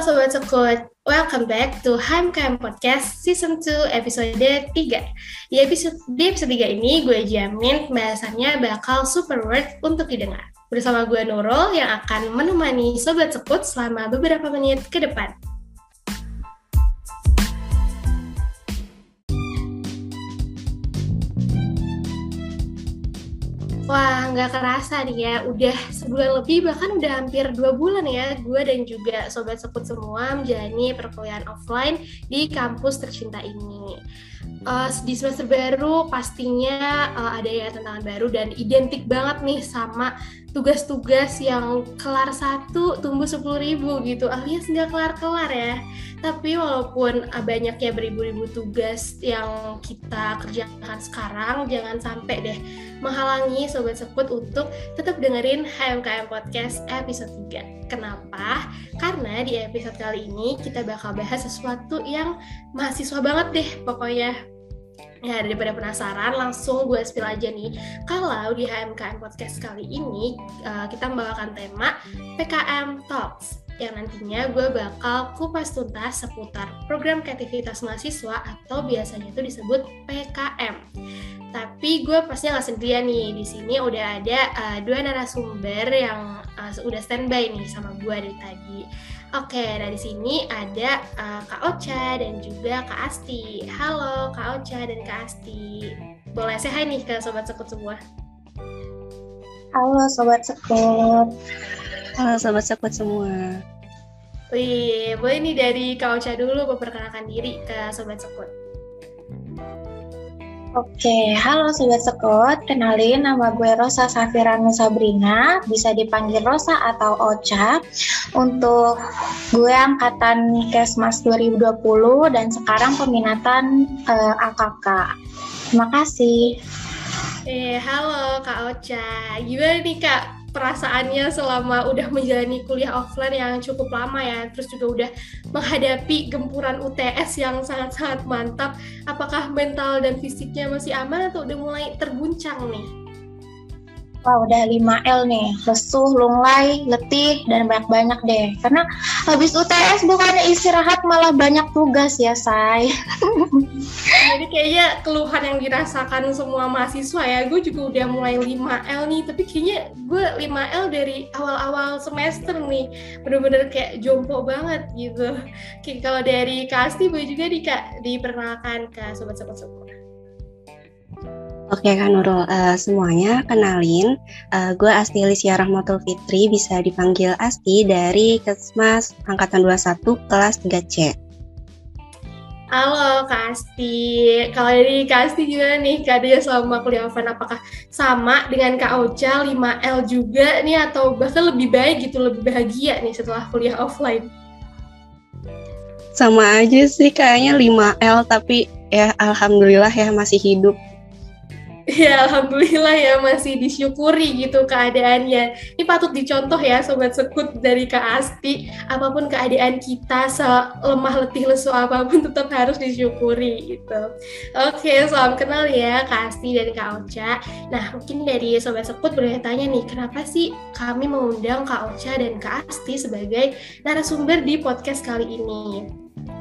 Sobat Sekut, welcome back to HMKM Podcast Season 2 episode 3. Di episode, di episode 3 ini gue jamin bahasannya bakal super worth untuk didengar. Bersama gue Nurul yang akan menemani Sobat Sekut selama beberapa menit ke depan. Wah, nggak kerasa nih ya, udah sebulan lebih, bahkan udah hampir dua bulan ya, gue dan juga sobat sekut semua menjalani perkuliahan offline di kampus tercinta ini. Uh, di semester baru pastinya uh, ada ya tantangan baru dan identik banget nih sama tugas-tugas yang kelar satu tumbuh sepuluh ribu gitu. Alias nggak kelar-kelar ya. Tapi walaupun banyaknya beribu-ribu tugas yang kita kerjakan sekarang jangan sampai deh menghalangi Sobat Sekut untuk tetap dengerin HMKM Podcast episode 3 kenapa? karena di episode kali ini kita bakal bahas sesuatu yang mahasiswa banget deh pokoknya Ya, daripada penasaran, langsung gue spill aja nih. Kalau di HMKM Podcast kali ini, uh, kita membawakan tema PKM Talks yang nantinya gue bakal kupas tuntas seputar program kreativitas mahasiswa atau biasanya itu disebut PKM. Tapi gue pastinya nggak sendirian nih. Di sini udah ada uh, dua narasumber yang uh, udah standby nih sama gue dari tadi. Oke, dari sini ada uh, Kak Ocha dan juga Kak Asti. Halo Kak Ocha dan Kak Asti. Boleh saya hai nih ke Sobat Sekut semua. Halo Sobat Sekut. Halo Sobat Sekut semua. Wih, boleh nih dari Kak Ocha dulu memperkenalkan diri ke Sobat Sekut. Oke, halo Sobat Sekut, kenalin nama gue Rosa Safiranu Sabrina, bisa dipanggil Rosa atau Ocha. Untuk gue angkatan Kesmas 2020 dan sekarang peminatan eh, AKK. Terima kasih. Eh, halo Kak Ocha. Gimana nih Kak perasaannya selama udah menjalani kuliah offline yang cukup lama ya, terus juga udah menghadapi gempuran UTS yang sangat-sangat mantap, apakah mental dan fisiknya masih aman atau udah mulai terguncang nih? Wah udah 5L nih, lesuh, lunglai, letih, dan banyak-banyak deh. Karena habis UTS bukannya istirahat malah banyak tugas ya, say. Jadi kayaknya keluhan yang dirasakan semua mahasiswa ya, gue juga udah mulai 5L nih, tapi kayaknya gue 5L dari awal-awal semester nih, bener-bener kayak jompo banget gitu. Kayak kalau dari Kasti, gue juga di, diperkenalkan ke sobat-sobat. Oke Kak Nurul, uh, semuanya kenalin, uh, gue Asti Lisya Rahmatul Fitri, bisa dipanggil Asti dari Kesmas Angkatan 21 kelas 3C. Halo Kak Asti, kalau dari Kak Asti gimana nih keadaannya selama kuliah offline? Apakah sama dengan Kak Ocha 5L juga nih atau bahkan lebih baik gitu, lebih bahagia nih setelah kuliah offline? Sama aja sih kayaknya 5L tapi ya alhamdulillah ya masih hidup Ya alhamdulillah ya masih disyukuri gitu keadaannya. Ini patut dicontoh ya sobat sekut dari Kak Asti. Apa pun keadaan kita selemah letih lesu apa pun tetap harus disyukuri gitu. Oke, salam kenal ya Kak Asti dan Kak Ocha. Nah mungkin dari sobat sekut boleh tanya nih kenapa sih kami mengundang Kak Ocha dan Kak Asti sebagai narasumber di podcast kali ini?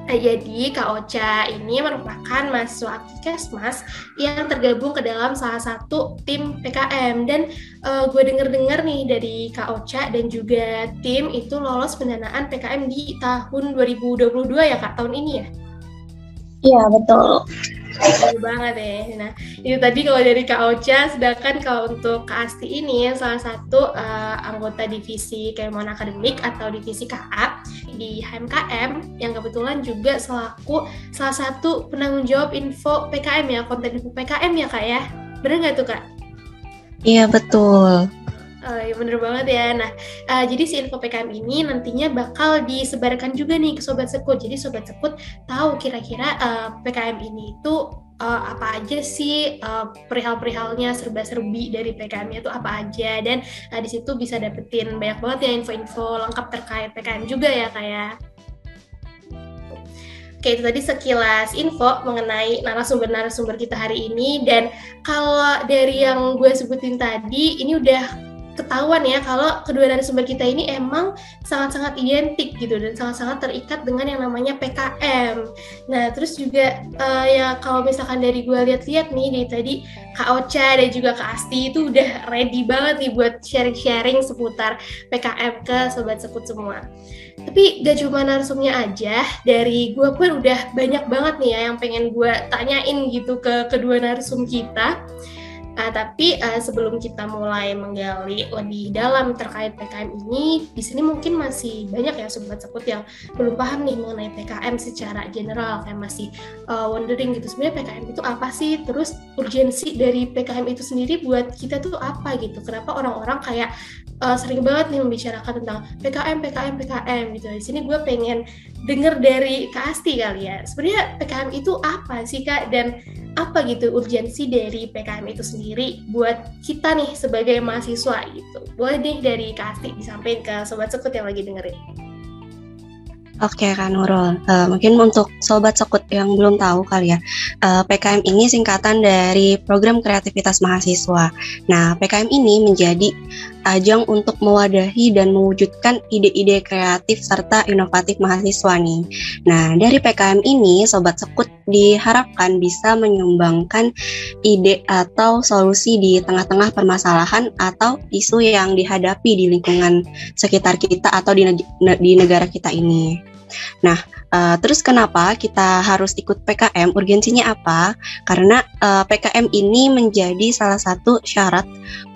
Nah, jadi Kak Ocha ini merupakan mahasiswa Kesmas yang tergabung ke dalam salah satu tim PKM dan uh, gue denger-dengar nih dari Kak Ocha dan juga tim itu lolos pendanaan PKM di tahun 2022 ya Kak tahun ini ya? Iya betul. Betul banget ya. Nah, itu tadi kalau dari Kak Ocha, sedangkan kalau untuk Kak Asti ini salah satu uh, anggota divisi Kemon Akademik atau divisi KA di HMKM yang kebetulan juga selaku salah satu penanggung jawab info PKM ya, konten info PKM ya Kak ya. Bener nggak tuh Kak? Iya betul. Oh, ya bener banget ya. Nah, uh, jadi si info PKM ini nantinya bakal disebarkan juga nih ke Sobat Sekut. Jadi Sobat Sekut tahu kira-kira uh, PKM ini itu uh, apa aja sih uh, perihal-perihalnya serba-serbi dari PKM itu apa aja dan uh, di situ bisa dapetin banyak banget ya info-info lengkap terkait PKM juga ya kayak. Oke, itu tadi sekilas info mengenai narasumber-narasumber kita hari ini dan kalau dari yang gue sebutin tadi ini udah ketahuan ya kalau kedua narasumber kita ini emang sangat-sangat identik gitu dan sangat-sangat terikat dengan yang namanya PKM. Nah, terus juga uh, ya kalau misalkan dari gue lihat-lihat nih dari tadi Kak Ocha dan juga Kak Asti itu udah ready banget nih buat sharing-sharing seputar PKM ke sobat sekut semua. Tapi gak cuma narasumnya aja, dari gue pun udah banyak banget nih ya yang pengen gue tanyain gitu ke kedua narasum kita. Uh, tapi uh, sebelum kita mulai menggali lebih dalam terkait PKM ini, di sini mungkin masih banyak ya sobat sekut yang belum paham nih mengenai PKM secara general, kayak masih uh, wondering gitu sebenarnya PKM itu apa sih? Terus urgensi dari PKM itu sendiri buat kita tuh apa gitu? Kenapa orang-orang kayak uh, sering banget nih membicarakan tentang PKM, PKM, PKM gitu. Di sini gue pengen denger dari Kak Asti kali ya. Sebenarnya PKM itu apa sih Kak? Dan apa gitu urgensi dari PKM itu sendiri buat kita nih sebagai mahasiswa gitu. Boleh nih dari Kak disampaikan ke Sobat Sekut yang lagi dengerin. Oke Kak Nurul, uh, mungkin untuk Sobat Sekut yang belum tahu kali ya, uh, eh, PKM ini singkatan dari Program Kreativitas Mahasiswa. Nah, PKM ini menjadi ajang untuk mewadahi dan mewujudkan ide-ide kreatif serta inovatif mahasiswa nih. Nah, dari PKM ini, Sobat Sekut diharapkan bisa menyumbangkan ide atau solusi di tengah-tengah permasalahan atau isu yang dihadapi di lingkungan sekitar kita atau di, di negara kita ini. Nah, uh, terus kenapa kita harus ikut PKM? Urgensinya apa? Karena uh, eh, PKM ini menjadi salah satu syarat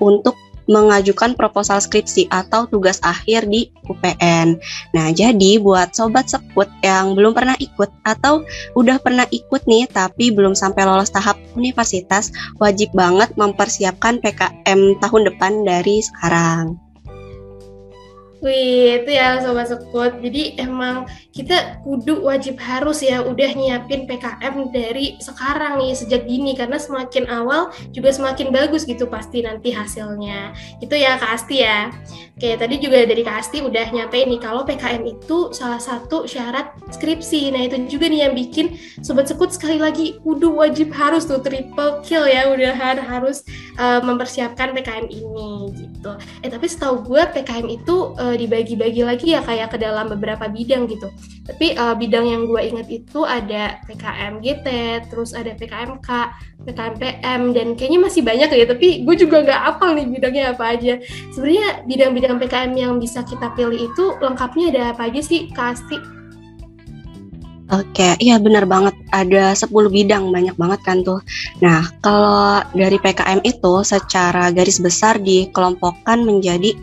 untuk mengajukan proposal skripsi atau tugas akhir di UPN. Nah, jadi buat sobat sekut yang belum pernah ikut atau udah pernah ikut nih tapi belum sampai lolos tahap universitas, wajib banget mempersiapkan PKM tahun depan dari sekarang. Wih, itu ya Sobat Sekut. Jadi emang kita kudu wajib harus ya udah nyiapin PKM dari sekarang nih, sejak dini. Karena semakin awal juga semakin bagus gitu pasti nanti hasilnya. Itu ya Kak Asti ya. Oke, tadi juga dari Kak Asti udah nyampe nih kalau PKM itu salah satu syarat skripsi. Nah itu juga nih yang bikin Sobat Sekut sekali lagi kudu wajib harus tuh triple kill ya. Udahan harus uh, mempersiapkan PKM ini gitu. Eh tapi setahu gue PKM itu uh, dibagi-bagi lagi ya kayak ke dalam beberapa bidang gitu. Tapi uh, bidang yang gue ingat itu ada PKM GT, terus ada PKMK, PKM PM, dan kayaknya masih banyak ya. Tapi gue juga nggak apal nih bidangnya apa aja. Sebenarnya bidang-bidang PKM yang bisa kita pilih itu lengkapnya ada apa aja sih, Kasti? Oke, iya benar banget. Ada 10 bidang, banyak banget kan tuh. Nah, kalau dari PKM itu secara garis besar dikelompokkan menjadi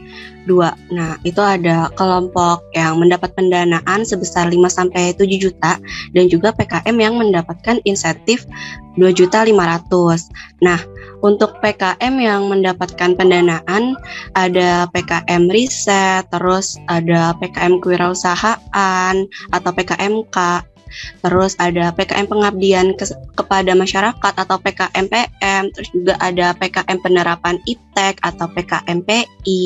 dua. Nah, itu ada kelompok yang mendapat pendanaan sebesar 5 sampai 7 juta dan juga PKM yang mendapatkan insentif 2 juta 500. Nah, untuk PKM yang mendapatkan pendanaan ada PKM riset, terus ada PKM kewirausahaan atau PKMK terus ada PKM pengabdian ke, kepada masyarakat atau PKM PM, terus juga ada PKM penerapan IPTEK atau PKM PI,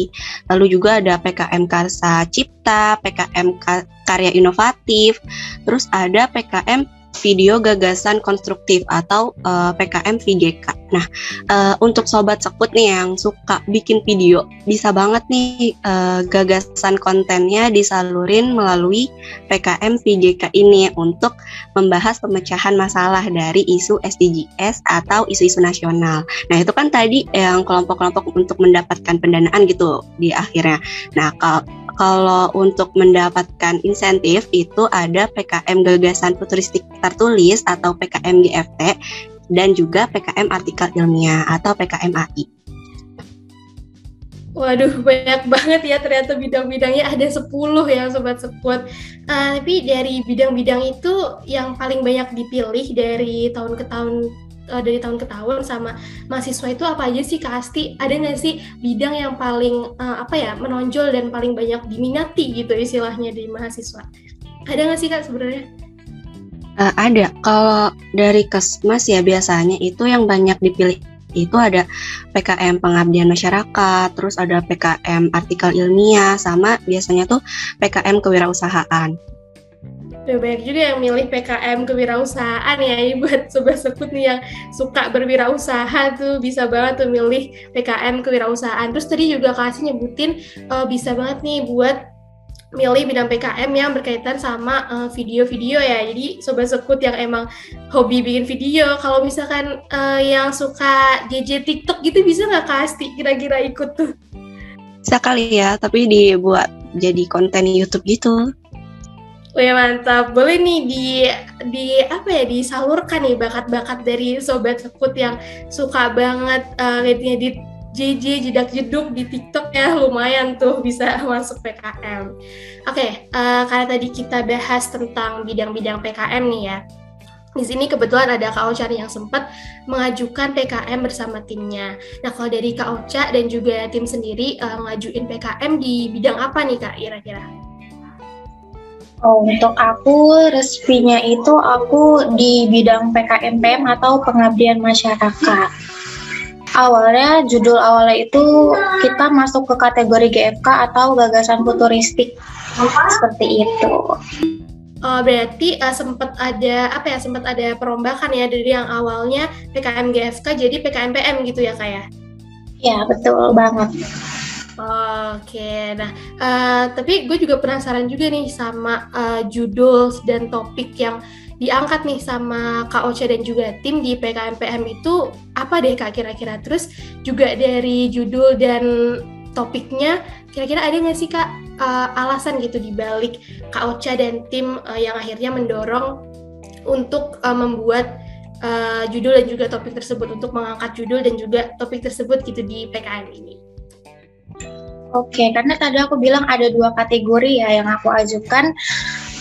lalu juga ada PKM Karsa Cipta, PKM Karya Inovatif, terus ada PKM video gagasan konstruktif atau uh, eh, PKM VGK. Nah, uh, untuk sobat sekut nih yang suka bikin video, bisa banget nih uh, gagasan kontennya disalurin melalui PKM VGK ini untuk membahas pemecahan masalah dari isu SDGs atau isu-isu nasional. Nah, itu kan tadi yang kelompok-kelompok untuk mendapatkan pendanaan gitu di akhirnya. Nah, kalau kalau untuk mendapatkan insentif itu ada PKM Gagasan Futuristik Tertulis atau PKM GFT dan juga PKM Artikel Ilmiah atau PKM AI. Waduh, banyak banget ya ternyata bidang-bidangnya ada 10 ya Sobat Sekut. Uh, tapi dari bidang-bidang itu yang paling banyak dipilih dari tahun ke tahun uh, dari tahun ke tahun sama mahasiswa itu apa aja sih Kak Asti? Ada nggak sih bidang yang paling uh, apa ya menonjol dan paling banyak diminati gitu istilahnya di mahasiswa? Ada nggak sih Kak sebenarnya? Uh, ada. Kalau dari Kesmas ya biasanya itu yang banyak dipilih itu ada PKM pengabdian masyarakat, terus ada PKM artikel ilmiah, sama biasanya tuh PKM kewirausahaan. Udah banyak juga yang milih PKM kewirausahaan ya, ini buat sobat sekut nih yang suka berwirausaha tuh bisa banget tuh milih PKM kewirausahaan. Terus tadi juga kasih nyebutin uh, bisa banget nih buat milih bidang PKM yang berkaitan sama uh, video-video ya. Jadi sobat sekut yang emang hobi bikin video, kalau misalkan uh, yang suka JJ TikTok gitu bisa nggak Kasti kira-kira ikut tuh? Bisa kali ya, tapi dibuat jadi konten YouTube gitu. Wih mantap, boleh nih di di apa ya disalurkan nih bakat-bakat dari sobat sekut yang suka banget uh, ngedit JJ jedak jeduk di TikTok ya lumayan tuh bisa masuk PKM. Oke, okay, uh, eh, karena tadi kita bahas tentang bidang-bidang PKM nih ya. Di sini kebetulan ada Kak Ocha yang sempat mengajukan PKM bersama timnya. Nah, kalau dari Kak Ocha dan juga tim sendiri uh, ngajuin PKM di bidang apa nih Kak kira-kira? Oh, untuk aku resminya itu aku di bidang PKMPM atau pengabdian masyarakat. Awalnya judul awalnya itu kita masuk ke kategori GFK atau gagasan futuristik seperti itu. Oh, berarti uh, sempat ada apa ya sempat ada perombakan ya dari yang awalnya PKM GFK jadi PKMPM gitu ya kak ya? Ya betul banget. Oke, nah uh, tapi gue juga penasaran juga nih sama uh, judul dan topik yang diangkat nih sama Kak Ocha dan juga tim di PKMPM itu apa deh Kak kira-kira? Terus juga dari judul dan topiknya kira-kira ada nggak sih Kak uh, alasan gitu dibalik Kak Ocha dan tim uh, yang akhirnya mendorong untuk uh, membuat uh, judul dan juga topik tersebut untuk mengangkat judul dan juga topik tersebut gitu di PKM ini? Oke, karena tadi aku bilang ada dua kategori ya yang aku ajukan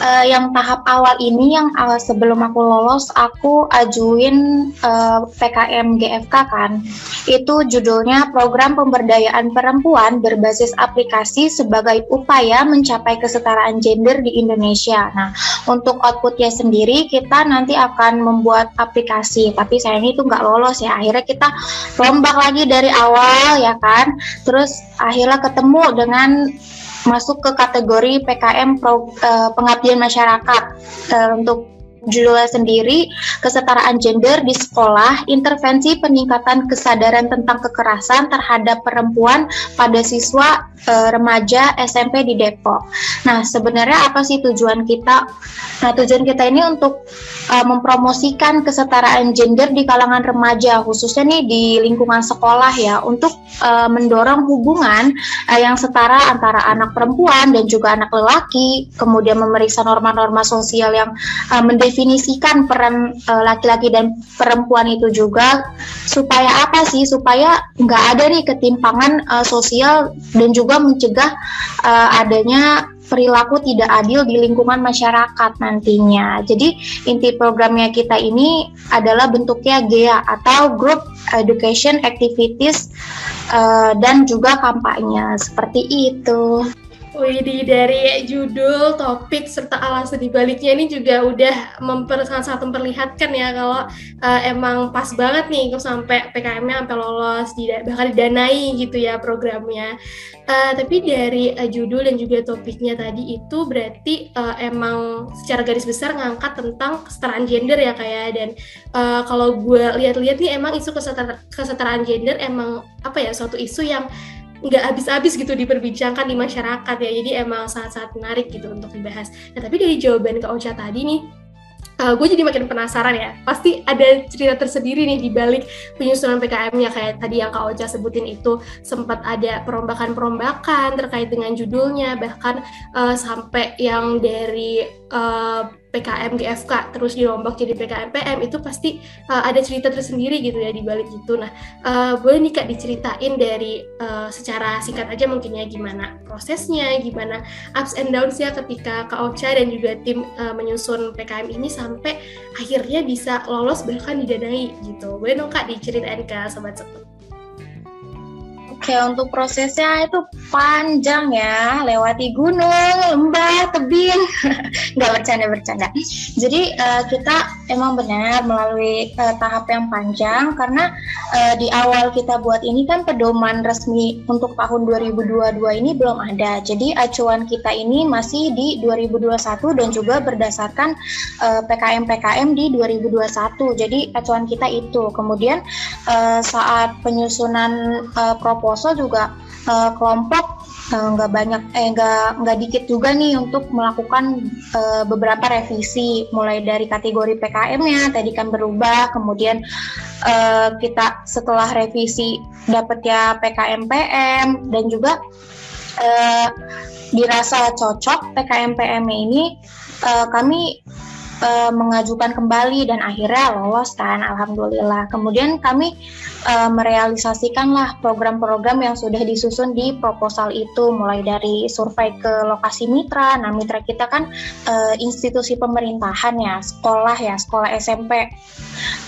uh, yang tahap awal ini yang uh, sebelum aku lolos aku ajuin uh, eh, PKM GFK kan. Itu judulnya Program Pemberdayaan Perempuan berbasis aplikasi sebagai upaya mencapai kesetaraan gender di Indonesia. Nah, untuk outputnya sendiri kita nanti akan membuat aplikasi, tapi saya ini tuh nggak lolos ya. Akhirnya kita rombak lagi dari awal ya kan. Terus akhirnya ketemu dengan masuk ke kategori PKM pro, uh, pengabdian masyarakat uh, untuk judulnya sendiri kesetaraan gender di sekolah, intervensi peningkatan kesadaran tentang kekerasan terhadap perempuan pada siswa e, remaja SMP di Depok. Nah, sebenarnya apa sih tujuan kita? Nah, tujuan kita ini untuk e, mempromosikan kesetaraan gender di kalangan remaja, khususnya nih di lingkungan sekolah ya, untuk e, mendorong hubungan e, yang setara antara anak perempuan dan juga anak lelaki, kemudian memeriksa norma-norma sosial yang e, mendefinisikan peran eh, laki-laki dan perempuan itu juga supaya apa sih supaya nggak ada nih ketimpangan uh, sosial dan juga mencegah uh, adanya perilaku tidak adil di lingkungan masyarakat nantinya. Jadi inti programnya kita ini adalah bentuknya GEA atau Group Education Activities dan juga kampanye seperti itu. Wih, dari judul, topik, serta alasan dibaliknya ini juga udah memper, sangat, sangat memperlihatkan ya kalau uh, emang pas banget nih kok sampai PKM-nya sampai lolos, bahkan didanai gitu ya programnya. Uh, tapi dari uh, judul dan juga topiknya tadi itu berarti uh, emang secara garis besar ngangkat tentang kesetaraan gender ya kayak ya. dan uh, kalau gue lihat-lihat nih emang isu kesetaraan gender emang apa ya suatu isu yang nggak habis-habis gitu diperbincangkan di masyarakat ya. Jadi emang sangat-sangat menarik gitu untuk dibahas. Nah tapi dari jawaban ke Ocha tadi nih uh, gue jadi makin penasaran ya. Pasti ada cerita tersendiri nih di balik penyusunan PKM-nya kayak tadi yang Kak Ocha sebutin itu sempat ada perombakan-perombakan terkait dengan judulnya. Bahkan uh, sampai yang dari uh, PKM GFK terus dirombak jadi PKM PM itu pasti uh, ada cerita tersendiri gitu ya di balik itu. Nah, uh, boleh nih Kak diceritain dari uh, secara singkat aja mungkin ya gimana prosesnya, gimana ups and downs ya ketika Kak Ocha dan juga tim uh, menyusun PKM ini sampai akhirnya bisa lolos bahkan didanai gitu. Boleh dong Kak diceritain ke sobat sekut. Oke, untuk prosesnya itu panjang ya, lewati gunung, lembah, tebing. Nggak bercanda-bercanda. Jadi uh, kita emang benar melalui uh, tahap yang panjang karena uh, di awal kita buat ini kan pedoman resmi untuk tahun 2022 ini belum ada. Jadi acuan kita ini masih di 2021 dan juga berdasarkan uh, PKM-PKM di 2021. Jadi acuan kita itu. Kemudian uh, saat penyusunan uh, proposal juga uh, kelompok Eh, nggak uh, banyak eh nggak nggak dikit juga nih untuk melakukan uh, beberapa revisi. Mulai dari kategori PKM-nya tadi kan berubah kemudian uh, kita setelah revisi dapat ya PKM PM dan juga uh, dirasa cocok PKM PM ini uh, kami uh, mengajukan kembali dan akhirnya lolos kan alhamdulillah. Kemudian kami uh, merealisasikanlah program-program yang sudah disusun di proposal itu mulai dari survei ke lokasi mitra. Nah mitra kita kan uh, institusi pemerintahan ya sekolah ya sekolah SMP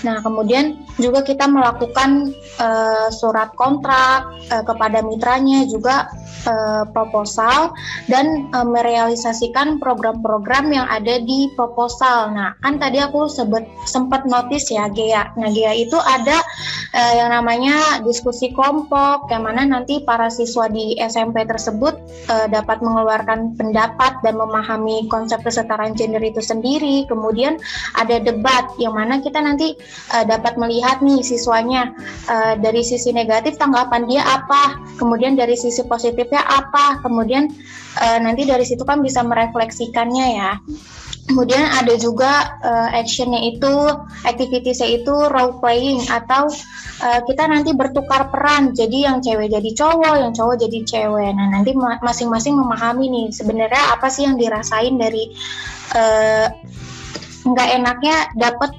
nah kemudian juga kita melakukan uh, surat kontrak uh, kepada mitranya juga uh, proposal dan uh, merealisasikan program-program yang ada di proposal. Nah, kan tadi aku sebut sempat notice ya Gea. Nah, Gea itu ada uh, yang namanya diskusi kelompok yang mana nanti para siswa di SMP tersebut uh, dapat mengeluarkan pendapat dan memahami konsep kesetaraan gender itu sendiri. Kemudian ada debat yang mana kita nanti uh, dapat melihat nih siswanya uh, dari sisi negatif tanggapan dia apa, kemudian dari sisi positifnya apa kemudian uh, nanti dari situ kan bisa merefleksikannya ya. Kemudian ada juga uh, actionnya itu activitiesnya itu role playing atau uh, kita nanti bertukar peran. Jadi yang cewek jadi cowok yang cowok jadi cewek. Nah nanti masing-masing memahami nih sebenarnya apa sih yang dirasain dari uh, enaknya dapat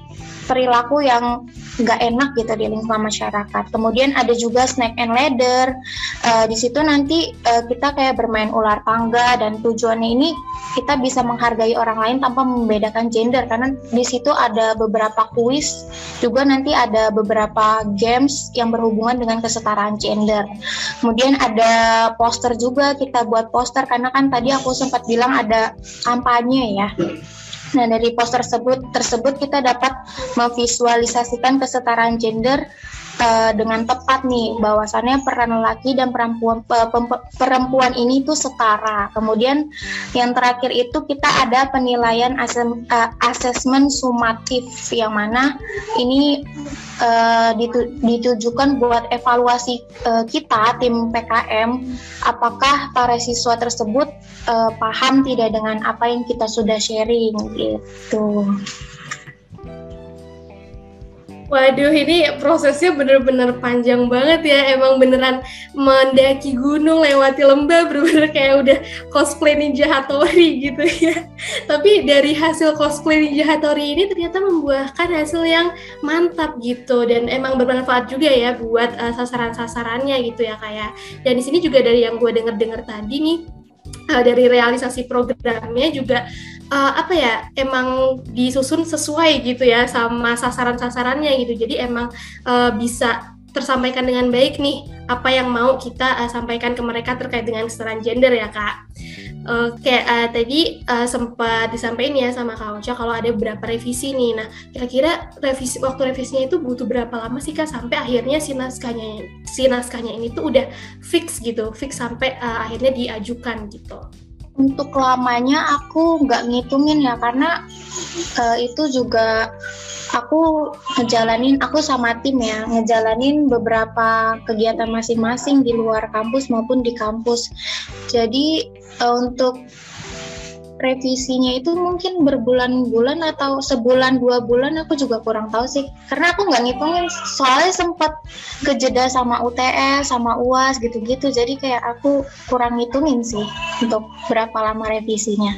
perilaku yang nggak enak gitu di lingkungan masyarakat. Kemudian ada juga snack and ladder. Uh, di situ nanti uh, kita kayak bermain ular tangga dan tujuannya ini kita bisa menghargai orang lain tanpa membedakan gender karena di situ ada beberapa kuis juga nanti ada beberapa games yang berhubungan dengan kesetaraan gender. Kemudian ada poster juga kita buat poster karena kan tadi aku sempat bilang ada kampanye ya. Nah, dari poster tersebut tersebut kita dapat memvisualisasikan kesetaraan gender uh, dengan tepat nih bahwasannya peran laki dan perempuan perempuan ini tuh setara. Kemudian yang terakhir itu kita ada penilaian asem, uh, asesmen sumatif yang mana ini ditu ditujukan buat evaluasi kita tim PKM apakah para siswa tersebut paham tidak dengan apa yang kita sudah sharing gitu. Waduh, ini prosesnya bener-bener panjang banget ya. Emang beneran mendaki gunung, lewati lembah, bener-bener kayak udah cosplay Ninja Hattori gitu ya. Tapi dari hasil cosplay Ninja Hattori ini ternyata membuahkan hasil yang mantap gitu. Dan emang bermanfaat juga ya buat uh, sasaran-sasarannya gitu ya kayak. Ya. Dan di sini juga dari yang gue denger-denger tadi nih, uh, dari realisasi programnya juga uh, apa ya emang disusun sesuai gitu ya sama sasaran-sasarannya gitu jadi emang uh, bisa tersampaikan dengan baik nih apa yang mau kita uh, sampaikan ke mereka terkait dengan kesetaraan gender ya kak. Oke, uh, uh, tadi uh, sempat disampaikan ya sama Kak Ocha kalau ada beberapa revisi nih. Nah, kira-kira revisi waktu revisinya itu butuh berapa lama sih Kak sampai akhirnya si naskahnya si naskahnya ini tuh udah fix gitu, fix sampai uh, akhirnya diajukan gitu. Untuk lamanya aku nggak ngitungin ya karena uh, itu juga aku ngejalanin aku sama tim ya ngejalanin beberapa kegiatan masing-masing di luar kampus maupun di kampus. Jadi uh, untuk revisinya itu mungkin berbulan-bulan atau sebulan dua bulan aku juga kurang tahu sih karena aku nggak ngitungin soalnya sempat kejeda sama UTS sama UAS gitu-gitu jadi kayak aku kurang ngitungin sih untuk berapa lama revisinya.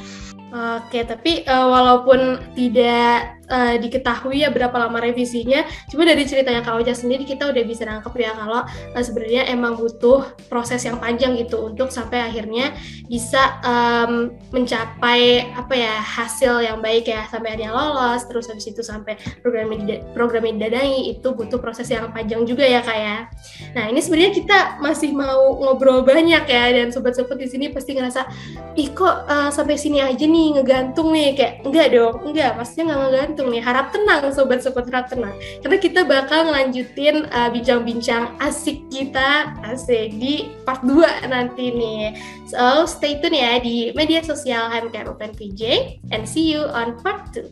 Oke, tapi uh, walaupun tidak uh, diketahui ya berapa lama revisinya, cuma dari ceritanya Kak Oja sendiri kita udah bisa nangkep ya kalau uh, sebenarnya emang butuh proses yang panjang gitu untuk sampai akhirnya bisa um, mencapai apa ya hasil yang baik ya. Sampai akhirnya lolos, terus habis itu sampai program program didadai itu butuh proses yang panjang juga ya Kak ya. Nah ini sebenarnya kita masih mau ngobrol banyak ya dan sobat-sobat di sini pasti ngerasa, ih kok uh, sampai sini aja nih ngegantung nih. Kayak enggak dong enggak. Maksudnya nggak ngegantung jantung nih, harap tenang sobat sekut harap tenang. Karena kita bakal ngelanjutin uh, bincang-bincang asik kita asik di part 2 nanti nih. So stay tune ya di media sosial HMKM Open PJ and see you on part 2.